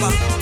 Papa.